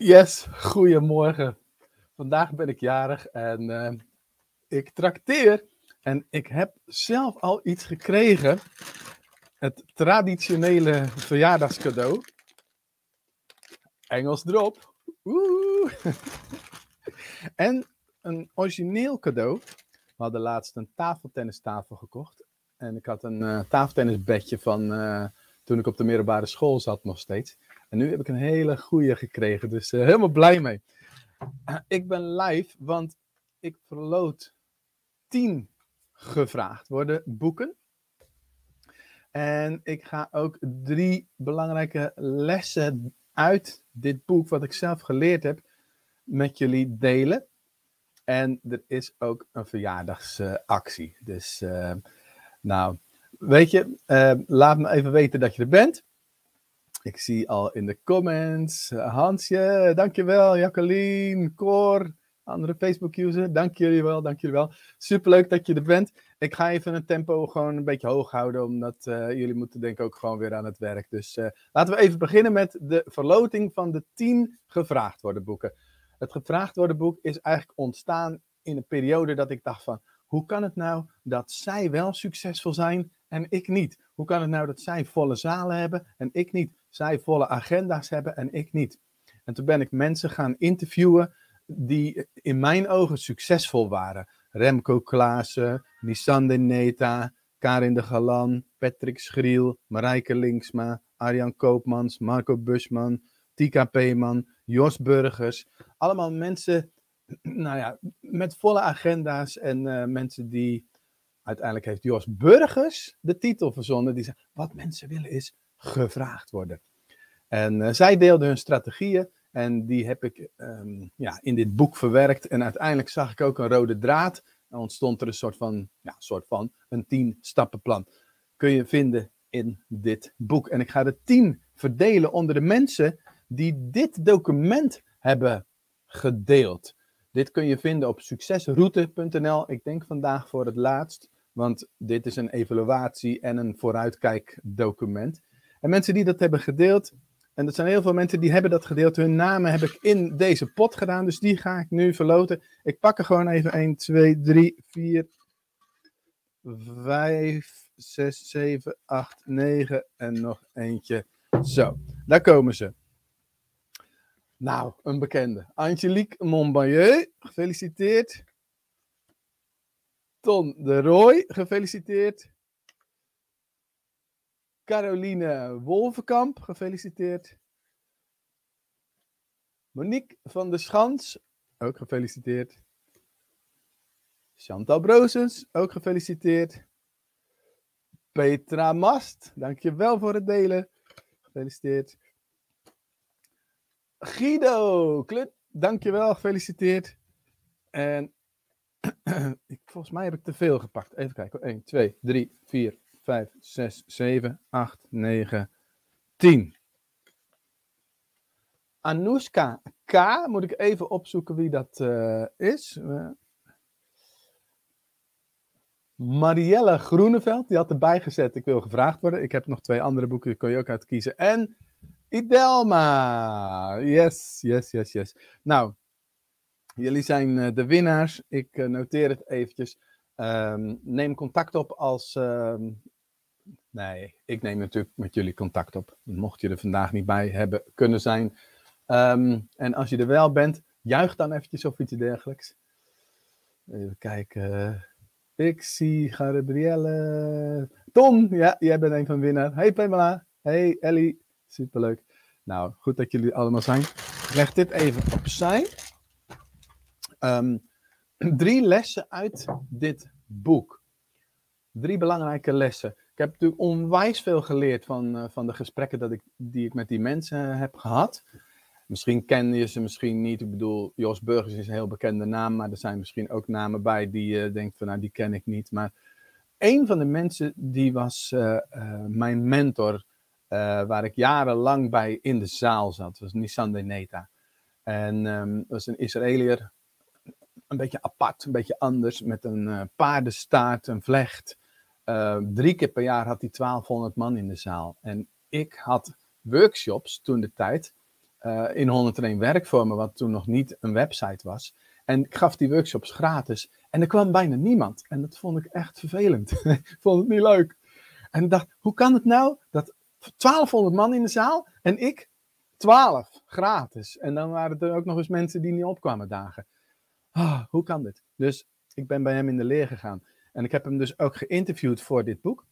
Yes, goedemorgen. Vandaag ben ik jarig en eh, ik trakteer. En ik heb zelf al iets gekregen. Het traditionele verjaardagscadeau. Engels erop. Oeh. en een origineel cadeau. We hadden laatst een tafeltennistafel gekocht. En ik had een uh, tafeltennisbedje van uh, toen ik op de middelbare school zat nog steeds. En nu heb ik een hele goede gekregen, dus uh, helemaal blij mee. ik ben live, want ik verloot tien gevraagd worden boeken. En ik ga ook drie belangrijke lessen uit dit boek, wat ik zelf geleerd heb, met jullie delen. En er is ook een verjaardagsactie. dus, uh, nou, weet je, uh, laat me even weten dat je er bent. Ik zie al in de comments. Uh, Hansje, dankjewel. Jacqueline, Cor, andere Facebook-user. Dank jullie wel, dank jullie wel. Superleuk dat je er bent. Ik ga even een tempo gewoon een beetje hoog houden, omdat uh, jullie moeten denk ik ook gewoon weer aan het werk. Dus uh, laten we even beginnen met de verloting van de 10 gevraagd worden boeken. Het gevraagd worden boek is eigenlijk ontstaan in een periode dat ik dacht van, hoe kan het nou dat zij wel succesvol zijn en ik niet? Hoe kan het nou dat zij volle zalen hebben en ik niet? Zij volle agenda's hebben en ik niet. En toen ben ik mensen gaan interviewen die in mijn ogen succesvol waren. Remco Klaassen, Nissan de Neta, Karin de Galan, Patrick Schriel, Marijke Linksma, Arjan Koopmans, Marco Busman, Tika Peeman, Jos Burgers. Allemaal mensen nou ja, met volle agenda's en uh, mensen die... Uiteindelijk heeft Jos Burgers de titel verzonnen. Die zei, wat mensen willen is gevraagd worden. En uh, zij deelden hun strategieën en die heb ik um, ja, in dit boek verwerkt. En uiteindelijk zag ik ook een rode draad. En ontstond er een soort van, ja, soort van een tien stappenplan. Kun je vinden in dit boek. En ik ga de tien verdelen onder de mensen die dit document hebben gedeeld. Dit kun je vinden op succesroute.nl. Ik denk vandaag voor het laatst, want dit is een evaluatie en een vooruitkijkdocument. En mensen die dat hebben gedeeld, en dat zijn heel veel mensen die hebben dat gedeeld, hun namen heb ik in deze pot gedaan, dus die ga ik nu verloten. Ik pak er gewoon even 1, 2, 3, 4, 5, 6, 7, 8, 9 en nog eentje. Zo, daar komen ze. Nou, een bekende. Angelique Montbailleux, gefeliciteerd. Ton de Roy, gefeliciteerd. Caroline Wolvenkamp, gefeliciteerd. Monique van der Schans, ook gefeliciteerd. Chantal Brozens, ook gefeliciteerd. Petra Mast, dankjewel voor het delen. Gefeliciteerd. Guido Klut, dankjewel, gefeliciteerd. En volgens mij heb ik te veel gepakt. Even kijken. 1, 2, 3, 4, 5, 6, 7, 8, 9, 10. Anoushka K. Moet ik even opzoeken wie dat uh, is. Uh, Marielle Groeneveld, die had erbij gezet. Ik wil gevraagd worden. Ik heb nog twee andere boeken, die kun je ook uitkiezen. En Idelma. Yes, yes, yes, yes. Nou, jullie zijn uh, de winnaars. Ik noteer het eventjes. Um, neem contact op als um, Nee, ik neem natuurlijk met jullie contact op. Mocht je er vandaag niet bij hebben kunnen zijn. Um, en als je er wel bent, juich dan eventjes of iets dergelijks. Even kijken. Pixie, Gabrielle. Tom, ja, jij bent een van de winnaars. Hey Pamela. Hey Ellie. Superleuk. Nou, goed dat jullie allemaal zijn. Ik leg dit even opzij. Um, drie lessen uit dit boek. Drie belangrijke lessen. Ik heb natuurlijk onwijs veel geleerd van, uh, van de gesprekken dat ik, die ik met die mensen heb gehad. Misschien ken je ze misschien niet. Ik bedoel, Jos Burgers is een heel bekende naam, maar er zijn misschien ook namen bij die je uh, denkt van nou, die ken ik niet. Maar een van de mensen die was mijn mentor, waar ik jarenlang bij in de zaal zat. Was Nissan de Neta. En dat was een Israëliër, een beetje apart, een beetje anders, met een paardenstaart, een vlecht. Uh, drie keer per jaar had hij 1200 man in de zaal. En ik had workshops toen de tijd uh, in 101 werkvormen, wat toen nog niet een website was. En ik gaf die workshops gratis. En er kwam bijna niemand. En dat vond ik echt vervelend. ik vond het niet leuk. En ik dacht, hoe kan het nou dat 1200 man in de zaal en ik 12 gratis. En dan waren er ook nog eens mensen die niet opkwamen dagen. Ah, hoe kan dit? Dus ik ben bij hem in de leer gegaan. En ik heb hem dus ook geïnterviewd voor dit boek.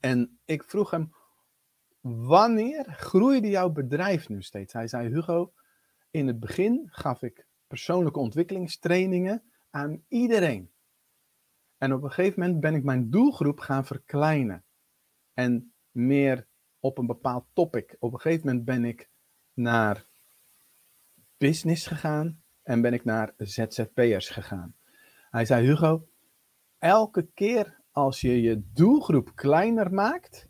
En ik vroeg hem, wanneer groeide jouw bedrijf nu steeds? Hij zei, Hugo, in het begin gaf ik persoonlijke ontwikkelingstrainingen aan iedereen. En op een gegeven moment ben ik mijn doelgroep gaan verkleinen. En meer op een bepaald topic. Op een gegeven moment ben ik naar business gegaan en ben ik naar ZZP'ers gegaan. Hij zei, Hugo, elke keer als je je doelgroep kleiner maakt,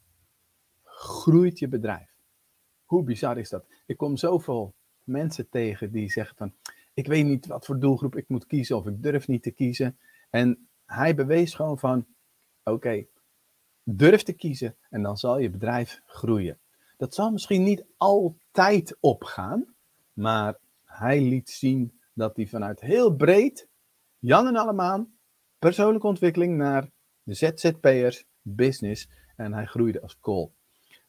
groeit je bedrijf. Hoe bizar is dat? Ik kom zoveel mensen tegen die zeggen van, ik weet niet wat voor doelgroep ik moet kiezen of ik durf niet te kiezen. En hij bewees gewoon van, oké, durf te kiezen en dan zal je bedrijf groeien. Dat zal misschien niet altijd opgaan, maar hij liet zien dat hij vanuit heel breed, Jan en Allemaan, persoonlijke ontwikkeling naar de ZZP'ers, business en hij groeide als kool.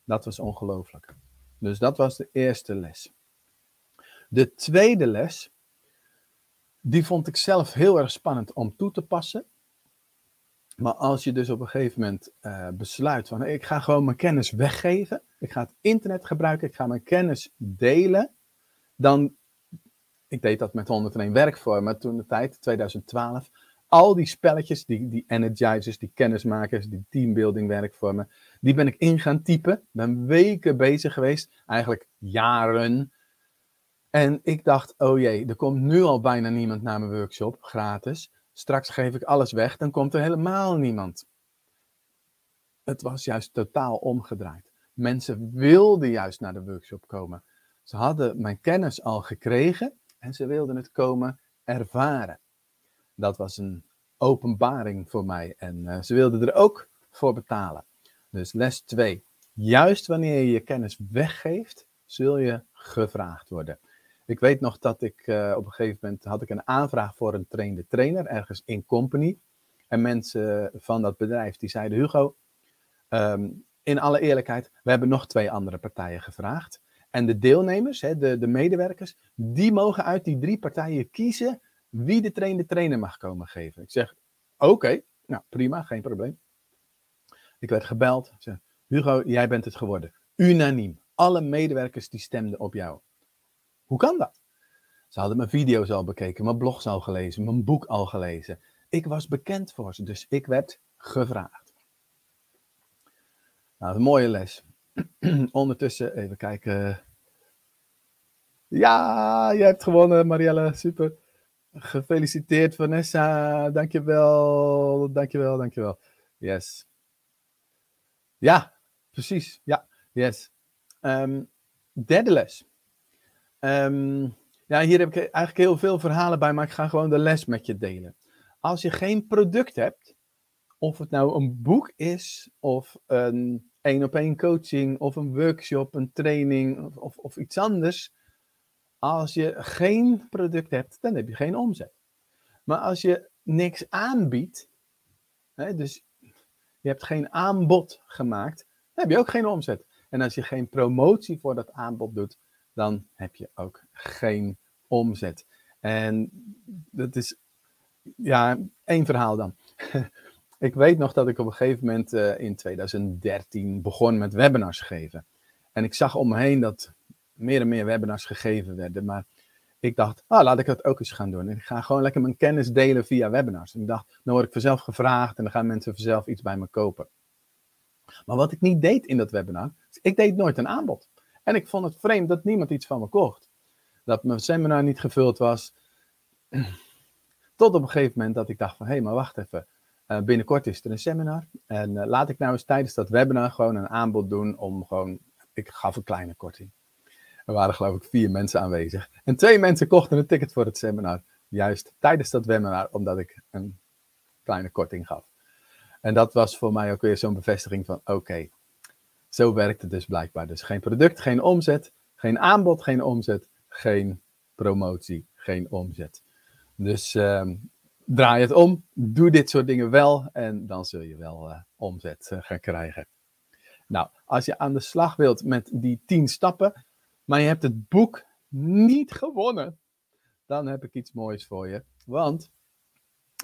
Dat was ongelooflijk. Dus dat was de eerste les. De tweede les, die vond ik zelf heel erg spannend om toe te passen. Maar als je dus op een gegeven moment uh, besluit van ik ga gewoon mijn kennis weggeven, ik ga het internet gebruiken, ik ga mijn kennis delen, dan, ik deed dat met 101 werkvormen toen de tijd, 2012, al die spelletjes, die, die energizers, die kennismakers, die teambuilding werkvormen, die ben ik in gaan typen, ben weken bezig geweest, eigenlijk jaren. En ik dacht, oh jee, er komt nu al bijna niemand naar mijn workshop, gratis. Straks geef ik alles weg, dan komt er helemaal niemand. Het was juist totaal omgedraaid. Mensen wilden juist naar de workshop komen. Ze hadden mijn kennis al gekregen en ze wilden het komen ervaren. Dat was een openbaring voor mij en uh, ze wilden er ook voor betalen. Dus les 2. Juist wanneer je je kennis weggeeft, zul je gevraagd worden. Ik weet nog dat ik uh, op een gegeven moment had ik een aanvraag voor een trainde trainer ergens in company. En mensen van dat bedrijf die zeiden: Hugo, um, in alle eerlijkheid, we hebben nog twee andere partijen gevraagd. En de deelnemers, hè, de, de medewerkers, die mogen uit die drie partijen kiezen wie de trainde trainer mag komen geven. Ik zeg: Oké, nou prima, geen probleem. Ik werd gebeld. Ik Hugo, jij bent het geworden. Unaniem. Alle medewerkers die stemden op jou. Hoe kan dat? Ze hadden mijn video's al bekeken, mijn blogs al gelezen, mijn boek al gelezen. Ik was bekend voor ze, dus ik werd gevraagd. Nou, een mooie les. Ondertussen, even kijken. Ja, je hebt gewonnen, Marielle. Super. Gefeliciteerd, Vanessa. Dankjewel, dankjewel, dankjewel. Yes. Ja, precies. Ja, yes. Um, derde les. Um, ja, hier heb ik eigenlijk heel veel verhalen bij, maar ik ga gewoon de les met je delen. Als je geen product hebt, of het nou een boek is, of een op één coaching, of een workshop, een training, of, of, of iets anders. Als je geen product hebt, dan heb je geen omzet. Maar als je niks aanbiedt, hè, dus je hebt geen aanbod gemaakt, heb je ook geen omzet. En als je geen promotie voor dat aanbod doet, dan heb je ook geen omzet. En dat is, ja, één verhaal dan. ik weet nog dat ik op een gegeven moment uh, in 2013 begon met webinars geven. En ik zag om me heen dat meer en meer webinars gegeven werden. Maar ik dacht, ah, laat ik dat ook eens gaan doen. En ik ga gewoon lekker mijn kennis delen via webinars. En ik dacht, dan word ik vanzelf gevraagd en dan gaan mensen vanzelf iets bij me kopen. Maar wat ik niet deed in dat webinar, ik deed nooit een aanbod. En ik vond het vreemd dat niemand iets van me kocht. Dat mijn seminar niet gevuld was. Tot op een gegeven moment dat ik dacht van, hé, hey, maar wacht even. Uh, binnenkort is er een seminar. En uh, laat ik nou eens tijdens dat webinar gewoon een aanbod doen om gewoon, ik gaf een kleine korting. Er waren geloof ik vier mensen aanwezig. En twee mensen kochten een ticket voor het seminar. Juist tijdens dat webinar, omdat ik een kleine korting gaf. En dat was voor mij ook weer zo'n bevestiging van, oké, zo werkt het dus blijkbaar. Dus geen product, geen omzet, Geen aanbod, geen omzet, geen promotie, geen omzet. Dus ehm, draai het om, doe dit soort dingen wel en dan zul je wel uh, omzet uh, gaan krijgen. Nou, als je aan de slag wilt met die 10 stappen, maar je hebt het boek niet gewonnen, dan heb ik iets moois voor je. Want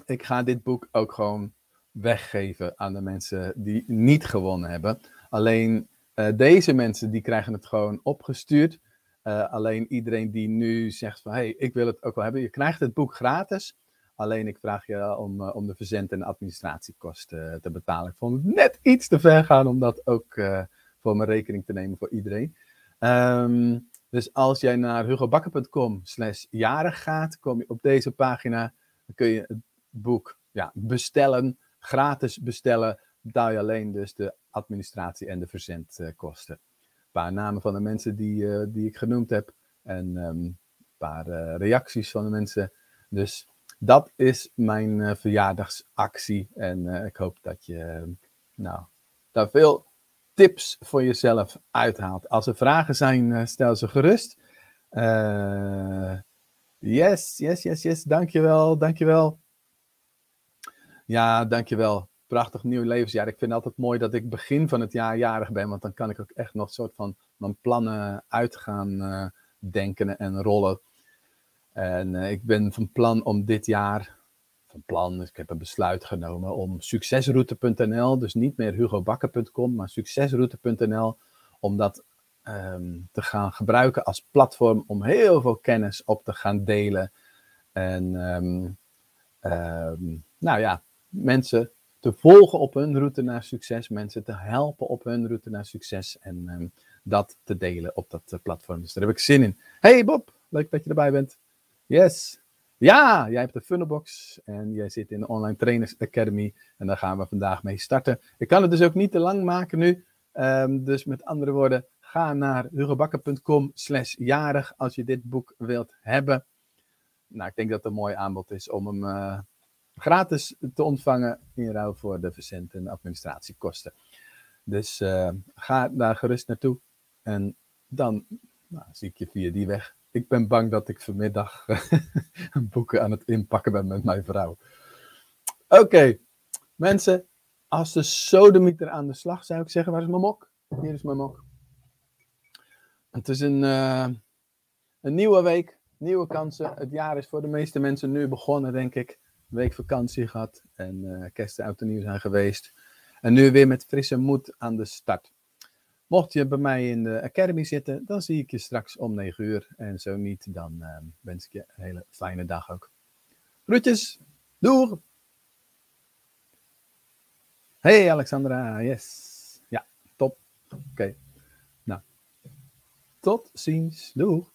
ik ga dit boek ook gewoon weggeven aan de mensen die niet gewonnen hebben. Alleen uh, deze mensen die krijgen het gewoon opgestuurd. Alleen iedereen die nu zegt van hey, ik wil het ook wel hebben, je krijgt het boek gratis. Alleen ik vraag je om, uh, om de verzend- en administratiekosten te betalen. Ik vond het net iets te ver gaan om dat ook voor mijn rekening te nemen voor iedereen. Um, dus als jij naar hugobakker.com slash jarig gaat, kom je op deze pagina. Dan kun je het boek ja, bestellen, gratis bestellen. Betaal je alleen dus de administratie en de verzendkosten. Een paar namen van de mensen die, die ik genoemd heb. En um, een paar reacties van de mensen. Dus dat is mijn uh, verjaardagsactie. En ik hoop dat je nou, daar veel tips voor jezelf uithaalt. Als er vragen zijn, stel ze gerust. Yes, yes, yes, yes. Dankjewel, dankjewel. Ja, dankjewel. Prachtig nieuw levensjaar. Ik vind het altijd mooi dat ik begin van het jaar jarig ben, want dan kan ik ook echt nog een soort van mijn plannen uit gaan denken en rollen. En uh, ik ben van plan om dit jaar, van plan, ik heb een besluit genomen om succesroute.nl, dus niet meer hugobakker.com, maar succesroute.nl, om dat um, te gaan gebruiken als platform om heel veel kennis op te gaan delen. En um, um, nou ja, mensen te volgen op hun route naar succes, mensen te helpen op hun route naar succes en dat te delen op dat uh, platform. Dus daar heb ik zin in. Hey Bob, leuk dat je erbij bent. Yes. Ja, jij hebt de Funnelbox en jij zit in de Online Trainers Academy en daar gaan we vandaag mee starten. Ik kan het dus ook niet te lang maken nu. Um, dus met andere woorden, ga naar hugobakker.com slash jarig als je dit boek wilt hebben. Nou, ik denk dat het een mooi aanbod is om hem uh, gratis te ontvangen in ruil voor de verzend- en administratiekosten. Dus uh, ga daar gerust naartoe en dan nou, zie ik je via die weg. Ik ben bang dat ik vanmiddag boeken aan het inpakken ben met mijn vrouw. Oké, mensen, als de sodemieter aan de slag zou ik zeggen, waar is mijn mok? Hier is mijn mok. Het is een, uh, een nieuwe week, nieuwe kansen. Het jaar is voor de meeste mensen nu begonnen, denk ik. Een week vakantie gehad en uh, kerst en oud en nieuw zijn geweest. En nu weer met frisse moed aan de start. Mocht je bij mij in de Academy zitten, dan zie ik je straks om 9 uur. En zo niet, dan uh, wens ik je een hele fijne dag ook. Groetjes, doeg! Hey Alexandra, yes. Ja, top. Oké. Nou, tot ziens. Doeg!